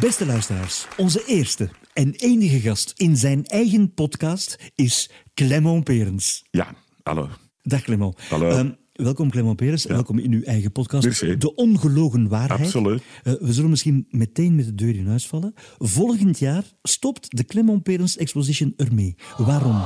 Beste luisteraars, onze eerste en enige gast in zijn eigen podcast is Clement Perens. Ja, hallo. Dag Clement. Hallo. Ehm, welkom Clement Perens, welkom in uw eigen podcast. Merci. De ongelogen waarheid. Absoluut. Eh, we zullen misschien meteen met de deur in huis vallen. Volgend jaar stopt de Clement Perens Exposition ermee. Waarom?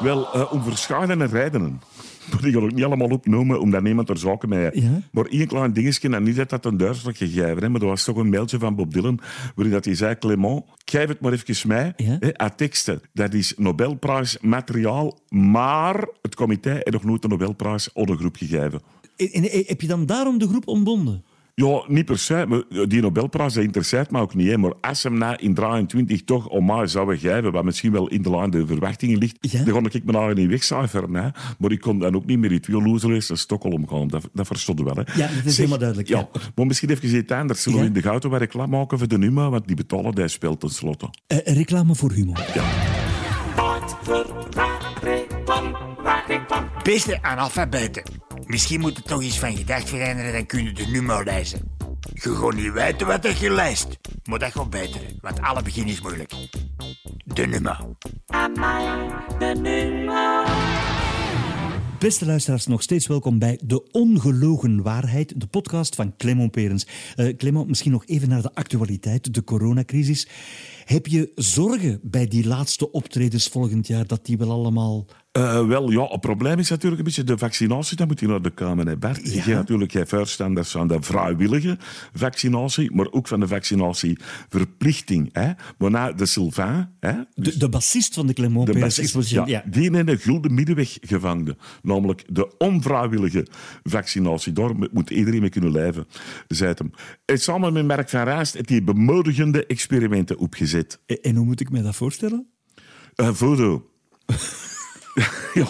Wel, eh, om verschillende redenen. Dat ik ook niet allemaal opnoemen, omdat niemand er zaken mee heeft. Ja. Maar één klein dingetje, en niet dat dat een duidelijk gegeven is, maar er was toch een mailtje van Bob Dylan, waarin dat hij zei, Clement, geef het maar even mij, Ja. hè, aan teksten. Dat is Nobelprijs materiaal, maar het comité heeft nog nooit de Nobelprijs aan de groep gegeven. En, en- en heb je dan daarom de groep ontbonden? Ja, niet per se. Maar die Nobelprijs dat interesseert me ook niet. Hè. Maar als hem na in 23 toch om mij zou geven, wat misschien wel in de lijn de verwachtingen ligt, Ja. dan kon ik me nou niet wegcijferen. Hè. Maar ik kon dan ook niet meer die twee losers naar Stockholm gaan. Dat, dat verstond wel. Hè. Ja, dat is helemaal duidelijk, Ja. ja. Maar misschien even iets anders. Zullen we Ja. in de gouden waar reclame maken voor de nummer, want die betalen die spel tenslotte. Eh, reclame voor humor. Beste analfabeten. Misschien moet het toch eens van gedacht veranderen, dan kun je de nummer lezen. Je gaat niet weten wat dat je leest. Maar dat gaat beter, want alle begin is moeilijk. De nummer. Beste luisteraars, nog steeds welkom bij De Ongelogen Waarheid, de podcast van Clement Perens. Eh Clement, misschien nog even naar de actualiteit, de coronacrisis. Heb je zorgen bij die laatste optredens volgend jaar, dat die wel allemaal... Eh, wel, ja, het probleem is natuurlijk een beetje de vaccinatie. Dan moet je naar de Kamer, hè, Bert. Je natuurlijk geen voorstanders van de vrijwillige vaccinatie, maar ook van de vaccinatieverplichting. Hè. Maar na de Sylvain... Hè, De, de bassist van de Clement de bassist, ja, die in een gulden middenweg gevangen. Namelijk de onvrijwillige vaccinatie. Daar moet iedereen mee kunnen leven, zei hem. En samen met Mark van Raast heeft hij bemoedigende experimenten opgezet. En, en hoe moet ik me dat voorstellen? Een foto. ja,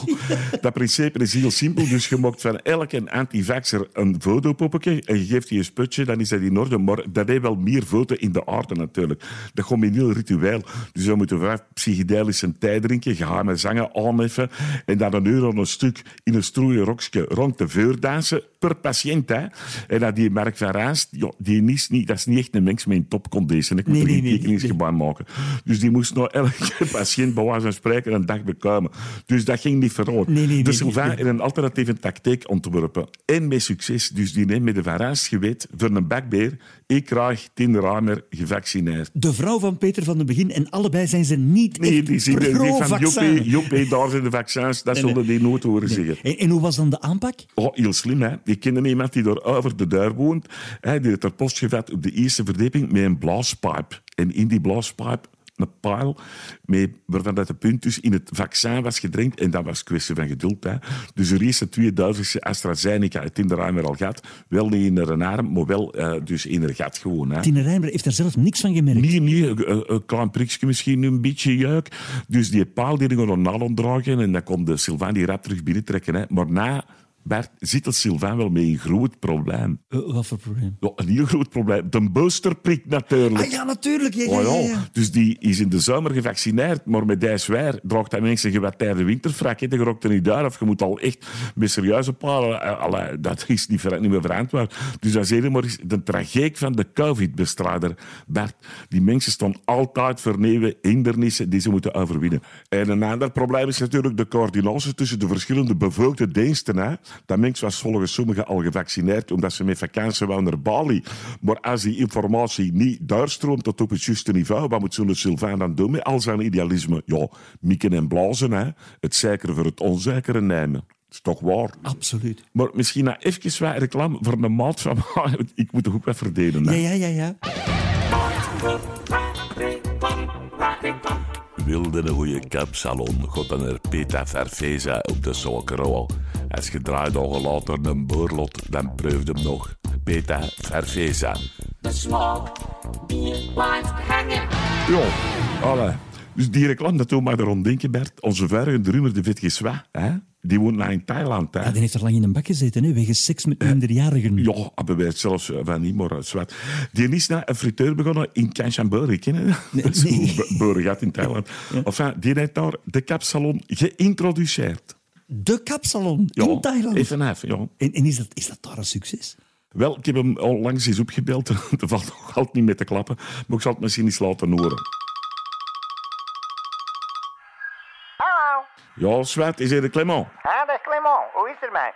dat principe is heel simpel. Dus je maakt van elke antivaxer een fotopoppetje en je geeft die een sputje, dan is dat in orde. Maar dat heeft wel meer foto in de aarde natuurlijk. Dat met een heel ritueel. Dus we moeten vijf psychedelische thee drinken, geheime zangen aanheffen en dan een euro een stuk in een strooien rokje rond de vuur dansen per patiënt. Hè. En dat die Mark van Raast, ja, die is niet, dat is niet echt een mens met een topconditie. Ik moet Nee, er geen nee, tekeningsgebouw maken. Dus die moest nou elke patiënt bij wijze van spreken een dag bekomen. Dus dat ging niet nee, dus Sylvain heeft een alternatieve tactiek ontworpen. En met succes. Dus die neemt met de Van Raast gewet voor een bakbeer. Ik krijg ramer gevaccineerd. De vrouw van Peter van den Begin en allebei zijn ze niet Nee, die zien die van pro-vaccin. Joppie, Joppie, daar zijn de vaccins. Dat zullen die nooit horen zeggen. En, en hoe was dan de aanpak? Oh, heel slim, hè. Die kennen iemand die daar over de deur woont. Hè, die heeft er post gevat op de eerste verdieping met een blaaspijp. En in die blaaspijp een pijl met, waarvan dat de punt dus in het vaccin was gedrenkt. En dat was kwestie van geduld. Hè. Dus de eerste twee duizendste AstraZeneca het in de ruimer al gehad. Wel niet in een arm, maar wel eh, dus in een gat gewoon. Hè. Tine Rijmer heeft daar zelf niks van gemerkt. Nee, nee, een, klein prikje misschien, een beetje juik. Dus die paal die ging naar Nalon dragen en dan kon de Sylvain die rap terug binnentrekken. Hè. Maar na Bert zit het Sylvain wel met een groot probleem. Eh, wat voor probleem? Ja, een heel groot probleem. De boosterprik natuurlijk. Ah ja, natuurlijk. Ja, ja, Oh ja, ja, ja. Dus die is in de zomer gevaccineerd, maar met die zwaar draagt hij mensen gewatteerde winterfrak. hè. Je rookt er niet uit of je moet al echt met serieuze palen. eh, allee, Dat is niet, niet meer verantwoord. Dus dat is helemaal eens de tragiek van de COVID-bestrijder. Bert, die mensen staan altijd voor nieuwe hindernissen die ze moeten overwinnen. En een ander probleem is natuurlijk de coördinatie tussen de verschillende bevolkte diensten. Hè. Dat mens was volgens sommigen al gevaccineerd omdat ze met vakantie wouden naar Bali. Maar als die informatie niet doorstroomt tot op het juiste niveau, wat moet zo'n Sylvain dan doen met al zijn idealisme? Ja, mikken en blazen, hè. het zekere voor het onzekere nemen. Dat is toch waar? Absoluut. Maar misschien nou even wat reclame voor een maat van mij. Ik moet toch ook wat verdelen. Hè? Ja, ja, ja, ja. Wilde een goede kapsalon, god dan er Peta Farfesa op de suikerrol. Als je draait dagen later een boorlot, dan proefde hem nog. Peta Farfesa. De smaak bier blijft hangen. Ja, allee. Dus die reclame, dat doet mij erom denken, Bert. Onze vuige drummer, de Vitgeswa, hè? die woont nou in Thailand. Hè? Ja, die heeft er lang in een bak gezeten, hè, wegens seks met minderjarigen. Ja, hij bewijst zelfs eh, van niet, maar eh, zwart. Die is naar een friteur begonnen in Kanchanburi, ken je dat? Nee. in Thailand. Enfin, die heeft daar de kapsalon geïntroduceerd. De kapsalon Ja, in Thailand. Even even, ja. En, en is, dat, is dat daar een succes? Wel, ik heb hem onlangs eens opgebeld. Er valt nog altijd niet mee te klappen. Maar ik zal het misschien eens laten horen. Hallo. Ja, Zwet, is hier de Clement? Ah, dag Clement. Hoe is er mij?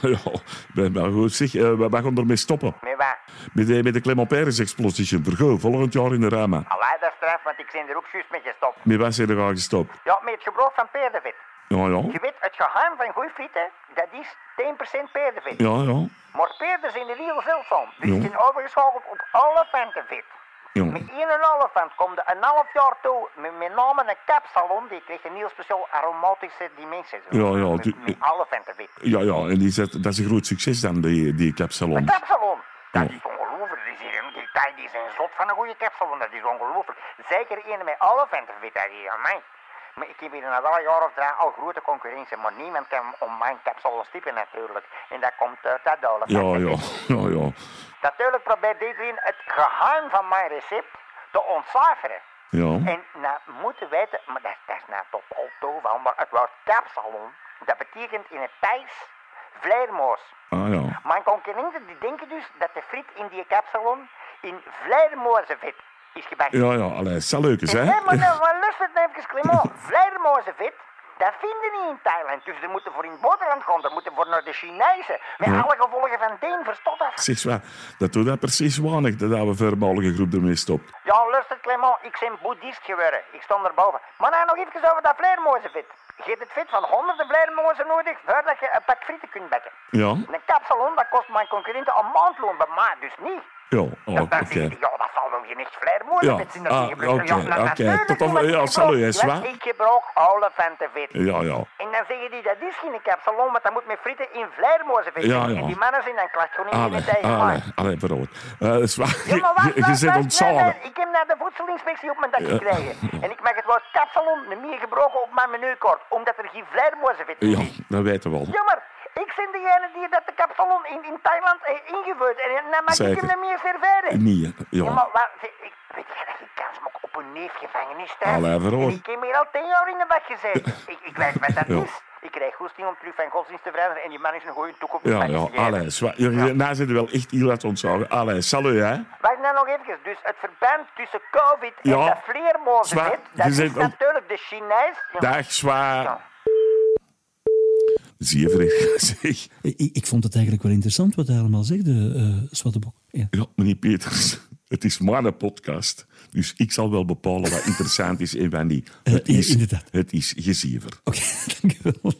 ja, ben maar goed. Zeg, eh, we we gaan ermee stoppen. Met wat? Met de, met de Clement Peres Explosion. Volgend jaar in de Rama. Allee, dat is straf, want ik ben er ook juist mee gestopt. Met wat zijn er al gestopt? Ja, met het gebruik van paardenvet. Ja, ja. Je weet, het geheim van goeie frieten, dat is 10% paardenvet. Ja, ja. Maar paarden zijn er heel zeldzaam. Dus Ja. ben overgeschakeld op elefantenvet. Ja. Met één olifant komt er een half jaar toe, met, met name een kapsalon, die krijgt een heel speciaal aromatische dimensie. Zo. Ja, ja, Met, die- met. Ja, ja. En die zet, dat is een groot succes dan, die, die capsalon. Een kapsalon. Dat Ja. is ongelooflijk. Die, zijn, die, die, die zijn zot van een goede kapsalon. Dat is ongelooflijk. Zeker een met elefantenvet. Dat is aan mij. Maar ik heb hier na een jaar of drie al grote concurrentie. Maar niemand kan om mijn kapsalon stippen natuurlijk. En dat komt uit dat Ja, elefantenvet. ja. Ja, ja. Natuurlijk probeert iedereen het geheim van mijn recept te ontcijferen. Ja. En nou moeten weten, maar dat, dat is nou totaal toeval, maar het woord kapsalon, dat betekent in het Thijs vleermoos. Ah, ja. Mijn concurrenten die denken dus dat de friet in die kapsalon in vleermozenvet is gebakken. Ja, ja. Allee, zal leuk eens, hè? Nee, maar, nou, maar luister het even, Clement. Vleermozenvet, dat vinden we niet in Thailand. Dus ze moeten voor in het buitenland gaan. Ze moeten voor naar de Chinezen. Met alle gevolgen van dien, verstond dat? Zeg wat, dat doet dat precies weinig, dat oude voormalige groep ermee stopt. Ja, luister Clement, ik ben boeddhist geworden. Ik stond erboven. Maar nou nog even over dat vleermozenvet. Je hebt het vet van honderden vleermozen nodig voordat je een pak frieten kunt bakken. Ja? Een kapsalon, dat kost mijn concurrenten een maandloon, bij mij dus niet. Ja, oh, Dat- oké. is- Ja, dat zal wel geen echt vleermozenvet Ja, zijn. dat ah, oké, Ja, na- oké. natuurlijk Tot dan- ja, salut, hè, want zwaar. Ik gebruik elefantenvet. Ja, ja. En dan zeggen die, dat is geen kapsalon, maar dat moet met frieten in vleermozenvet Ja, ja. En die mannen zijn dan klacht gewoon in de tegen allee, allee. Eh, dat is waar. Ja, maar wacht, Je, je zit ontzagen. Ik heb naar de voedselinspectie op mijn dak gekregen. En ik mag het woord kapsalon niet meer gebruiken op mijn menukort, omdat er geen vleermozenvet in Ja, is. dat weten we al. Ja, maar ik ben degene die dat de kapsalon in, in Thailand heeft ingevoerd. En dan mag ik Zeker. hem niet meer serveren. Nee, Ja, ja. maar ik, weet je dat je kans op een neefgevangenis thuis? Allee, ik heb hier al tien jaar in de bak gezeten. ik, ik weet wat dat Ja. is. Ik krijg goesting om terug van godsdienst te veranderen en die man is een goede toekomst. Ja, ja, allee, zwaar. Ja, Nou zitten wel echt heel hard ontzagen. Allee, salut, hè. Wacht nou nog even. Dus het verband tussen COVID en dat vleermozenvet, Zwaar, dat je is natuurlijk de Chinees. Dag, zwaar. Zeverig, zeg. Ik, ik vond het eigenlijk wel interessant wat hij allemaal zegde, eh Swattebok. Ja. Ja, meneer Peters, het is maar een podcast. Dus ik zal wel bepalen wat interessant is en wat niet. Eh, Het is, inderdaad. het is gezever. Oké, dank u wel.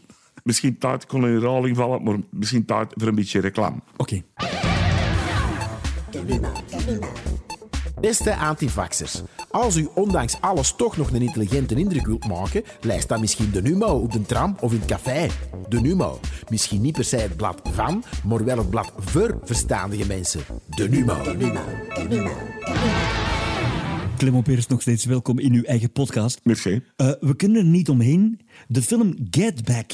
Misschien tijd kon in herhaling vallen, maar misschien tijd voor een beetje reclame. Oké. Beste antivaxers, als u ondanks alles toch nog een intelligente indruk wilt maken, lijst dan misschien de Numo op de tram of in het café. De Numo. Misschien niet per se het blad van, maar wel het blad voor verstaandige mensen. De Numo. Clement Peers, nog steeds welkom in uw eigen podcast. Merci. Eh, we kunnen er niet omheen. De film Get Back.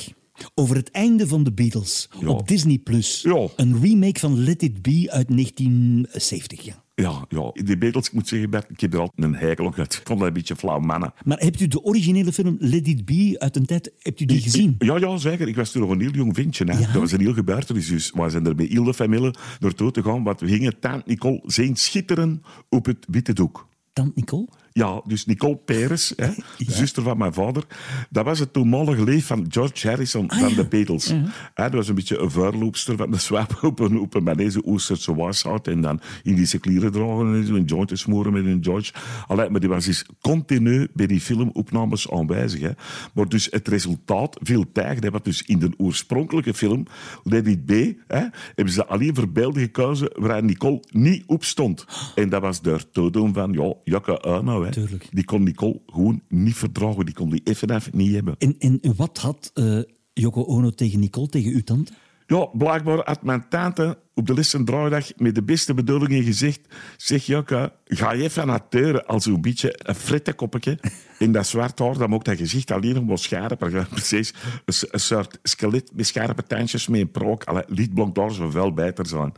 Over het einde van de Beatles. Ja. Op Disney+. Plus. Ja. Een remake van Let It Be uit 1970. Ja. Ja, ja, die Beatles, ik moet zeggen, Bert, ik heb er altijd een hekel op gehad. Ik vond dat een beetje flauw mannen. Maar hebt u de originele film Let It Be uit een tijd... Hebt u die gezien? Ja, ja, zeker. Ik was toen nog een heel jong ventje. Hè. Ja? Dat was een heel gebeurtenis. Dus we zijn er bij heel de familie naartoe te gaan. Want we gingen Tante Nicole zien schitteren op het witte doek. Tante Nicole? Ja, dus Nicole Peres, hè, de zuster van mijn vader. Dat was het toenmalige leef van George Harrison van ja. de Beatles. Hè, dat was een beetje een vuurloopster van de swap op een, op een Oosterse washout. En dan in die kleren dragen en zo, een joint te smoren met een George. Allee, maar die was dus continu bij die filmopnames aanwezig. Hè. Maar dus het resultaat viel tegen. Wat dus in de oorspronkelijke film, Let It Be, hè, hebben ze alleen voor beelden gekozen waar Nicole niet op stond. En dat was door toedoen van, ja, Jakke Arno. Hè. Tuurlijk. Die kon Nicole gewoon niet verdragen. Die kon die even even niet hebben. En, en wat had eh Yoko Ono tegen Nicole, tegen uw tante? Ja, blijkbaar had mijn tante op de laatste draaidag met de beste bedoelingen gezegd... Zeg Jokka, ga je even naar deuren als een beetje een frittenkoppetje in dat zwart haar. Dan moet dat gezicht alleen nog maar scherper. Precies. Een, een soort skelet met scherpe tandjes met een prook. Allee, lichtblond daar zou wel beter zijn.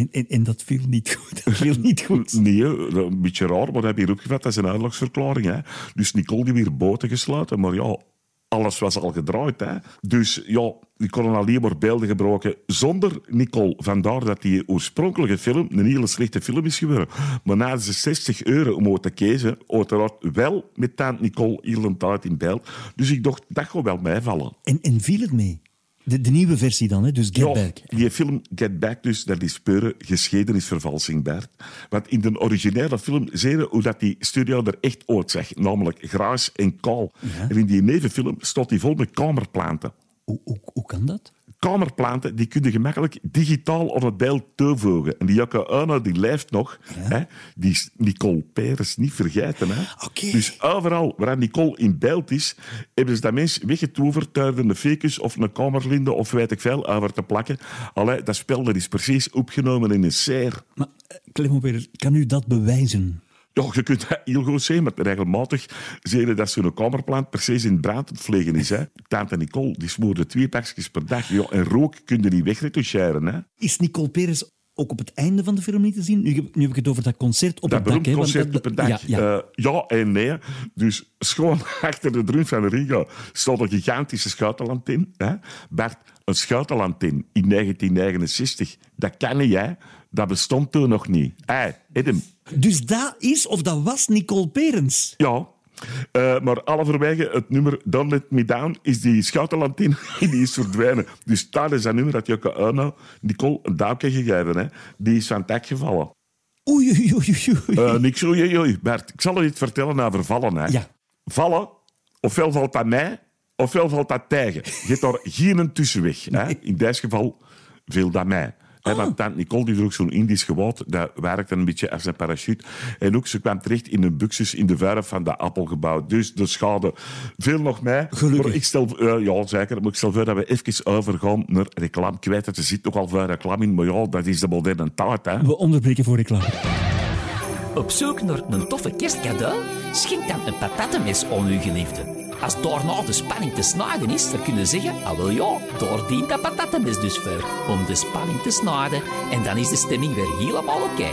En, en, en dat viel niet goed. Dat viel niet goed. Nee, een beetje raar, maar dat heb je hier opgevat. Dat is een uitlagsverklaring. Hè. Dus Nicole die weer boten gesloten. Maar ja, alles was al gedraaid. Hè. Dus ja, die konden alleen maar beelden gebruiken zonder Nicole. Vandaar dat die oorspronkelijke film een hele slechte film is geworden. Maar na ze 60 euro om te kiezen, uiteraard wel met Nicole heel een tijd in beeld. Dus ik dacht, dat gaat wel meevallen. En, en viel het mee? De, de nieuwe versie dan, hè? dus Get Ja, Back. die film Get Back, dus, dat is pure geschiedenisvervalsing, Bert. Want in de originele film zie je hoe dat die studio er echt uitzag. Namelijk grijs en kaal. En in die nevenfilm staat die vol met kamerplanten. Hoe, hoe, hoe kan dat? Kamerplanten die kun je gemakkelijk digitaal op het beeld toevoegen. En die Jacke Arno die leeft nog. Hè? Die is Nicole Peres niet vergeten. Hè? Dus overal waar Nicole in beeld is, hebben ze dat mens weggetoverd door een ficus of een kamerlinde of weet ik veel over te plakken. Allee, dat spel dat is precies opgenomen in een serre. Maar eh, Clement kan u dat bewijzen? Ja, je kunt dat heel goed zien, maar regelmatig zie je dat zo'n kamerplant precies in brand vliegen is. Hè. Tante Nicole die smoorde twee pakjes per dag. Ja, en rook kun je niet wegretoucheren. Hè. Is Nicole Peres ook op het einde van de film niet te zien? Nu, heb- nu heb ik het over dat concert op Dat het dak. want concert dat- op het dak. Ja, ja. Eh, ja en nee. Dus schoon achter de drum van Riga stond een gigantische schuitenland in. Hè. Bert, een schuitenland in in 1969, dat kan niet, hè. Dat bestond toen nog niet. Hey, Edem. Dus dat is, of dat was Nicole Perens? Ja. Eh, maar halverwege het nummer Don't Let Me Down is die schoutenland in die is verdwijnen. Dus tijdens dat nummer had Jocke Arno Nicole een duwtje gegeven. Hè. Die is van het dak gevallen. Oei, oei, oei, oei. Eh niks, oei, oei. Bert, ik zal je iets vertellen over vallen. Hè. Ja. Vallen, ofwel valt dat mij, ofwel valt dat tegen. Je hebt daar geen tussenweg. Hè. In dit geval viel dat mij. Hè, want tante Nicole die droeg zo'n Indisch gewaad, dat werkte een beetje als een parachute. En ook, ze kwam terecht in een buxus in de verf van dat appelgebouw. Dus de schade veel nog mij. Gelukkig. Maar ik stel, eh, ja, zeker. Maar ik stel voor dat we even overgaan naar reclame. Ik weet dat er zit nogal veel reclame in, maar ja, dat is de moderne tijd. Hè. We onderbreken voor reclame. Op zoek naar een toffe kerstcadeau? Schenk dan een patattenmes aan uw geliefde. Als daarna de spanning te snijden is, dan kunnen zeggen, ah wel ja, daar dient dat patattenmes dus voor, om de spanning te snijden. En dan is de stemming weer helemaal oké.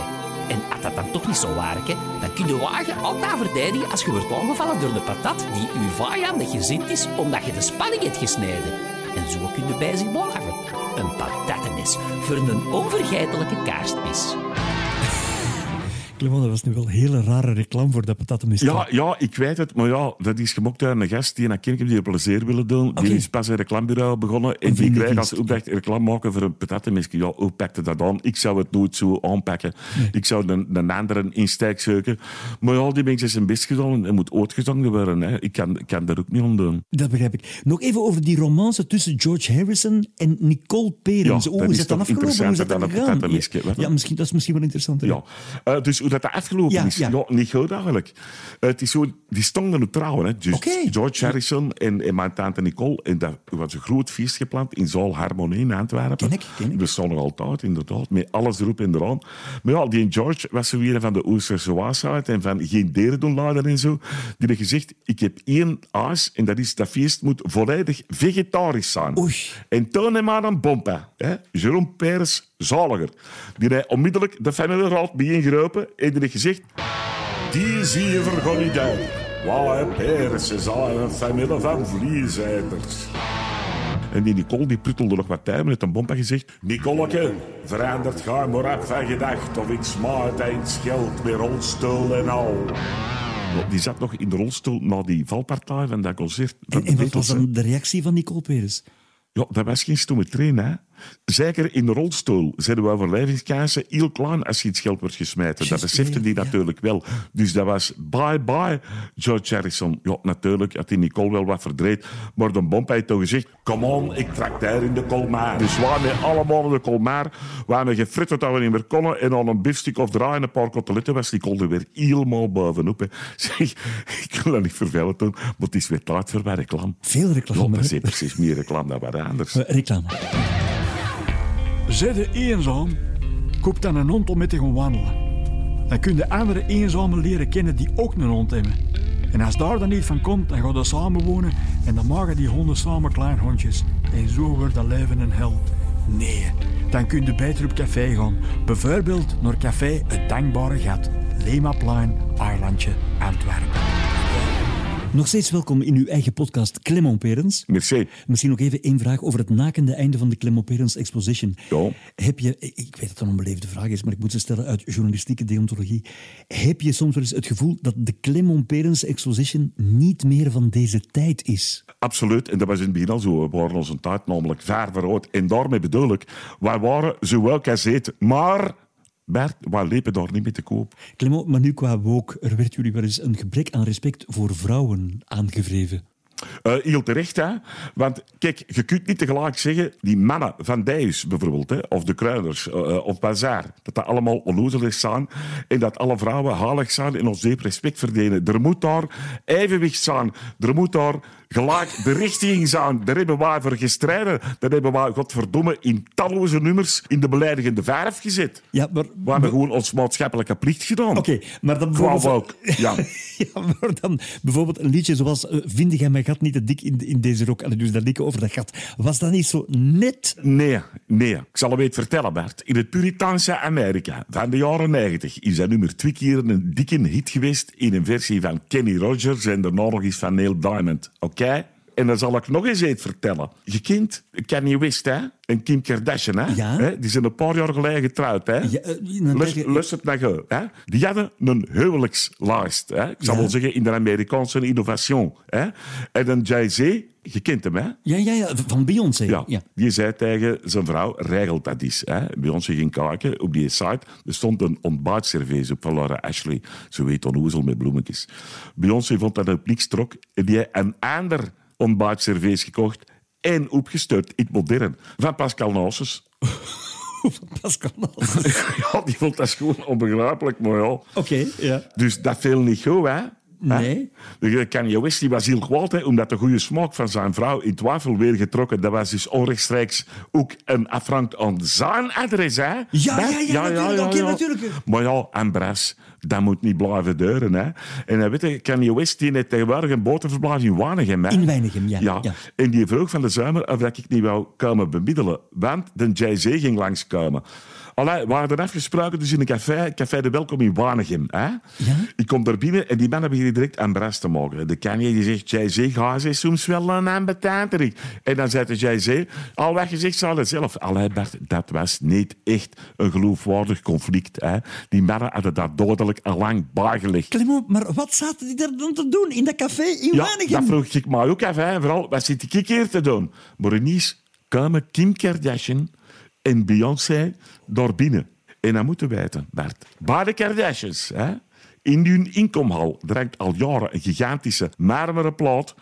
En als dat dan toch niet zo werkt, dan kun je wagen altijd verdedigen als je wordt aangevallen door de patat die uw vijandig gezind is omdat je de spanning hebt gesneden. En zo kun je bij zich blijven. Een patattenmes voor een onvergetelijke kerstmis. Clement, dat was nu wel een hele rare reclame voor dat patattenmis. Ja, ja, ik weet het, maar ja, dat is gemokt door een gast die een kindje die een plezier willen doen. Die is pas een reclamebureau begonnen en die krijgt als opdracht reclame maken voor een patattenmisje. Ja, hoe pakte dat aan? Ik zou het nooit zo aanpakken. Ik zou een, een andere insteek zoeken. Maar ja, die mensen zijn best gedaan en moet uitgezongen worden. Hè. Ik kan, ik kan daar ook niet aan doen. Dat begrijp ik. Nog even over die romance tussen George Harrison en Nicole Perens. Ja, is dat dan afgelopen? Hoe is dat dan dan een gegaan? Ja, misschien, dat is misschien wel interessanter. Ja. Eh, dus hoe dat afgelopen Ja, is, ja. ja. niet goed eigenlijk. Het is zo, die stonden nu trouwen. Hè. Dus. George Harrison en, en mijn tante Nicole. En dat was een groot feest gepland in Zaal Harmonie in Antwerpen. Ken ik, ken ik. We nog altijd, inderdaad. Met alles erop en eraan. Maar ja, die George was zo weer van de Oosterse waasheid en van geen deren doen laden en zo. Die heeft gezegd, ik heb één aas en dat is dat feest moet volledig vegetarisch zijn. Oei. En toen hem maar een bompa. Hè? Jerome Peres, zaliger. Die heeft onmiddellijk de familieraad bijeengeroepen en heeft gezegd... Die zie je vergon niet uit. Wauw, Peres is al een familie van vlieseters. En die Nicole die pruttelde nog wat tijd met een bompa gezegd... Nicoleke, verandert ga maar op van gedacht of ik smaait eens geld met rolstoel en al. Ja, Die zat nog in de rolstoel na die valpartij van dat concert. En, wat was dan de reactie van Nicole Perens? Ja, dat was geen stomme train, hè. Zeker in de rolstoel zijn de overlevingskansen heel klein als je iets geld wordt gesmeten. Dat besefte die ja. natuurlijk wel. Dus dat was bye-bye George Harrison. Ja, natuurlijk had die Nicole wel wat verdreed. Maar de bomp heeft toch gezegd... Come on, ik trakteer in de Colmar. Dus we waren allemaal in de Colmar. We hebben gefritterd dat we niet meer konden. En aan een biefstuk of draaien een paar koteletten was Nicole er weer helemaal bovenop. Hè. Zeg, ik wil dat niet vervelend doen, maar het is weer tijd voor mijn reclame. Veel Ja, reclame. dat is precies meer reclame dan wat anders. Reclame. Zij de eenzaam, koop dan een hond om mee te gaan wandelen. Dan kun je andere eenzamen leren kennen die ook een hond hebben. En als daar dan niet van komt, dan gaan we samen wonen en dan maken die honden samen klein hondjes. En zo wordt dat leven een hel. Nee, dan kun je beter op café gaan. Bijvoorbeeld naar café Het Dankbare Gat, Lemaplein, Eilandje, Antwerpen. Nog steeds welkom in uw eigen podcast Clement Perens. Merci. Misschien nog even één vraag over het nakende einde van de Clement Perens Exposition. Ja. Heb je, ik weet dat het een onbeleefde vraag is, maar ik moet ze stellen uit journalistieke deontologie. Heb je soms wel eens het gevoel dat de Clement Perens Exposition niet meer van deze tijd is? Absoluut. En dat was in het begin al zo. We waren onze tijd namelijk ver vooruit. En daarmee bedoel ik, wij waren zowel kazet, maar Bert, wij liepen daar niet mee te koop. Clement, maar nu qua woke, er werd jullie wel eens een gebrek aan respect voor vrouwen aangevreven. Eh heel terecht, hè? Want kijk, je kunt niet tegelijk zeggen, die mannen van Dijs bijvoorbeeld, hè, of de Kruiders, eh, eh, of Bazaar, dat dat allemaal onnozelig zijn en dat alle vrouwen halig zijn en ons diep respect verdienen. Er moet daar evenwicht zijn. Er moet daar gelijk de richting zijn. Daar hebben wij voor gestreden. Daar hebben wij, godverdomme, in talloze nummers in de beledigende verf gezet. Ja, maar... We hebben gewoon ons maatschappelijke plicht gedaan. Oké, maar dan Qua bijvoorbeeld... woke, ja. Ja, maar dan bijvoorbeeld een liedje zoals eh, Vind jij mijn gat niet te dik in, in deze rok? En dus dat liedje over dat gat. Was dat niet zo net? Nee, nee. Ik zal hem even vertellen, Bert. In het Puritaanse Amerika van de jaren 90 is dat nummer twee keer een dikke hit geweest in een versie van Kenny Rogers en daarna nog eens van Neil Diamond. Oké? En dan zal ik nog eens iets vertellen. Je kent Kanye West, hè? En Kim Kardashian, hè? Ja. Die zijn een paar jaar geleden getrouwd, hè? Ja, eh, dan Lus- denk je- Luister naar je, hè? Die hadden een huwelijkslijst, hè? Ik zal Ja. wel zeggen, in de Amerikaanse innovation, hè? En dan Jay-Z, je kent hem, hè? Ja, ja, ja, van Beyoncé. Ja, ja. die zei tegen zijn vrouw, regelt dat eens. Hè. Ons ging kijken, op die site, er stond een ontbijtservice op van Laura Ashley. Zo weet onnozel met bloemetjes. Beyoncé vond dat een niks trok en die heeft een ander ontbijtservice gekocht en opgestuurd in het modern. Van Pascal Nausses. Pascal Nals. ja, die vond dat gewoon onbegrijpelijk, maar ja. Oké, ja. Dus dat viel niet goed, hè? Nee. De Kanye West die was heel kwaad, hè, omdat de goede smaak van zijn vrouw in twijfel weer getrokken. Dat was dus onrechtstreeks ook een affront aan zijn adres, hè? Ja, ja, ja, natuurlijk, oké, natuurlijk. Maar ja, en Bras, dat moet niet blijven deuren, hè? En dan weet je, Kanye West die heeft tegenwoordig een boterverblijf in Wanegem, hè? In Weinigem, ja, ja. ja. En die vroeg van de zomer of dat ik niet wou komen bemiddelen, want de Jay-Z ging langskomen. Allee, we hadden afgesproken dus in een café, Café de Welkom in Wanegem. Hè? Ik kom daar binnen en die mannen beginnen direct aan bras te maken. De Kanye die zegt, Jay-Z, ga ze soms wel een ambetanterik. En dan zei de Jay-Z, al wat gezegd zal het zelf. Allee Bert, dat was niet echt een geloofwaardig conflict. Hè? Die mannen hadden dat dodelijk al lang bijgelegd. Clement, maar wat zaten die daar dan te doen in dat café in Ja, Weinigem? dat vroeg ik mij ook af. Hè. Vooral, wat zit ik hier te doen? Maar ineens kwamen Kim Kardashian en Beyoncé daar binnen. En dat moeten weten, Bert. Bij de Kardashians, hè, in hun inkomhal, drankt al jaren een gigantische marmeren plaat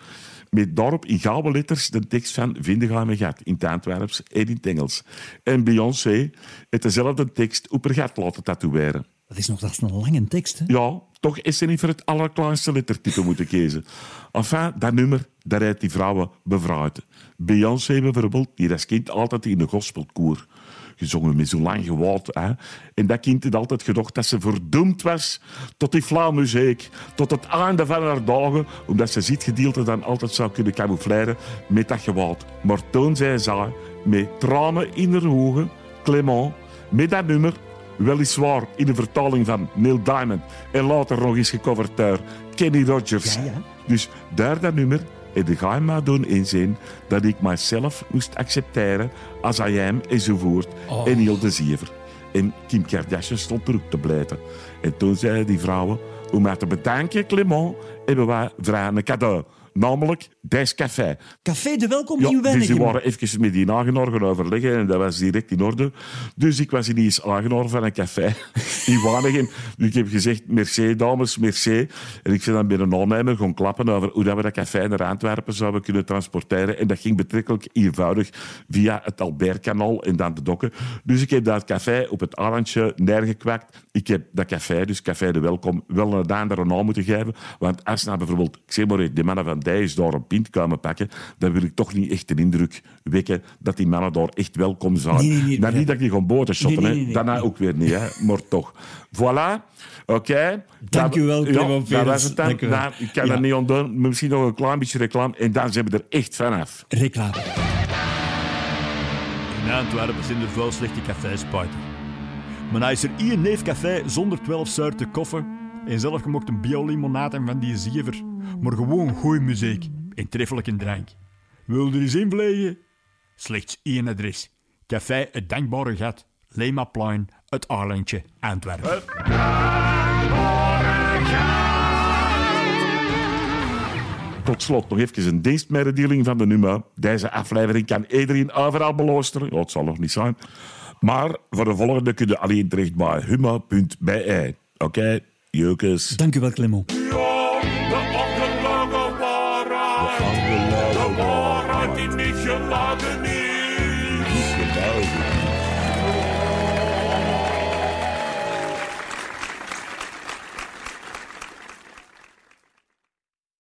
met daarop in gouden letters de tekst van Vinden ga mijn gat in het Antwerps en in het Engels. En Beyoncé heeft dezelfde tekst op haar gat laten tatoeëren. Dat is nog dat is een lange tekst, hè? Ja, toch is ze niet voor het allerkleinste lettertype moeten kiezen. Enfin, dat nummer, daar heeft die vrouwen bevrijd. Beyoncé bijvoorbeeld, die als kind altijd in de gospelkoor gezongen met zo lang gewaad. Hè. En dat kind had altijd gedacht dat ze verdoemd was tot die flauwmuziek, tot het einde van haar dagen, omdat ze ziet gedeelte dan altijd zou kunnen camoufleren met dat gewaad. Maar toen zei ze, met tranen in haar ogen, Clement, met dat nummer, Weliswaar in de vertaling van Neil Diamond en later nog eens gecoverd door Kenny Rogers. Ja, ja. Dus daar dat nummer en de ga je maar doen inzien dat ik mijzelf moest accepteren als I am enzovoort Oh. en heel de zever. En Kim Kardashian stond er ook te blijten. En toen zeiden die vrouwen, om mij te bedanken Clement, hebben wij vrij een cadeau. Namelijk Des Café. Café de Welkom Ja, in dus die Weinigem. waren even met die eigenaar gaan overleggen en dat was direct in orde. Dus ik was ineens eigenaar van een café in Waregem. Dus ik heb gezegd, merci dames, merci. En ik ben dan bij een aannemer gaan klappen over hoe dat we dat café naar Antwerpen zouden kunnen transporteren. En dat ging betrekkelijk eenvoudig via het Albertkanaal en dan de dokken. Dus ik heb dat café op het Arantje neergekwakt. Ik heb dat café, dus Café de Welkom, wel een andere naam moeten geven. Want als nou bijvoorbeeld, ik zeg maar, de mannen van Dijs daar een pint komen pakken, dan wil ik toch niet echt de indruk wekken dat die mannen daar echt welkom zijn. Nee, nee, nee, nou, nee. niet dat ik die gewoon boten shotten, Nee, nee, hè. nee, nee. daarna ook weer niet, hè. maar toch. Voilà, oké. Dank Dat- u wel, ja, dat was het dan. Nou, ik kan Ja. er niet ontdoen. Misschien nog een klein beetje reclame en dan zijn we er echt vanaf. Reclame. In Antwerpen zijn er veel slechte cafés buiten. Maar als er één neefcafé zonder 12 soorten koffie, En zelf gemokt een biolimonade en van die zever. Maar gewoon goeie muziek en treffelijke drank. Wil er eens invliegen? Slechts één adres. Café Het Dankbare Gat, Lemaplein, het Arlentje, Antwerpen. Tot slot nog even een dienstmededeling van de NUMA. Deze aflevering kan iedereen overal beluisteren. Ja, het zal nog niet zijn. Maar voor de volgende kun je alleen terecht bij huma.be. Oké, jeukes. Dank u wel, Clemo.